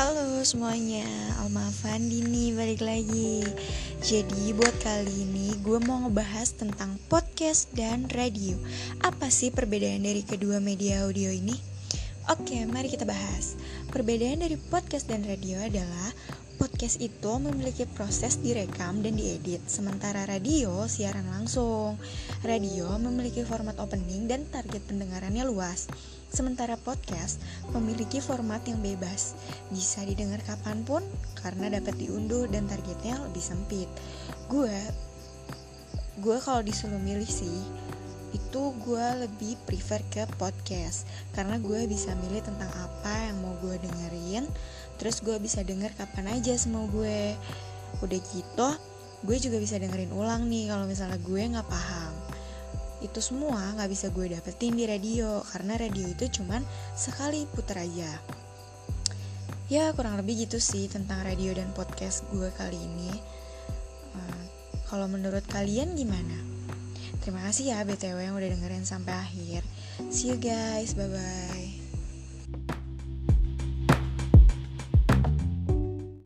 Halo semuanya, Alma Fandi nih balik lagi. Jadi buat kali ini gue mau ngebahas tentang podcast dan radio. Apa sih perbedaan dari kedua media audio ini? Oke, mari kita bahas. Perbedaan dari podcast dan radio adalah Podcast itu memiliki proses direkam dan diedit, sementara radio siaran langsung. Radio memiliki format opening dan target pendengarannya luas. Sementara podcast memiliki format yang bebas, bisa didengar kapan pun karena dapat diunduh dan targetnya lebih sempit. Gue, gue kalau disuruh milih sih, itu gue lebih prefer ke podcast karena gue bisa milih tentang apa yang mau gue dengerin terus gue bisa denger kapan aja semua gue. Udah gitu gue juga bisa dengerin ulang nih kalau misalnya gue nggak paham. Itu semua nggak bisa gue dapetin di radio karena radio itu cuman sekali puter aja. Ya kurang lebih gitu sih tentang radio dan podcast gue kali ini. Uh, kalau menurut kalian gimana? Terima kasih ya BTW yang udah dengerin sampai akhir. See you guys, bye bye.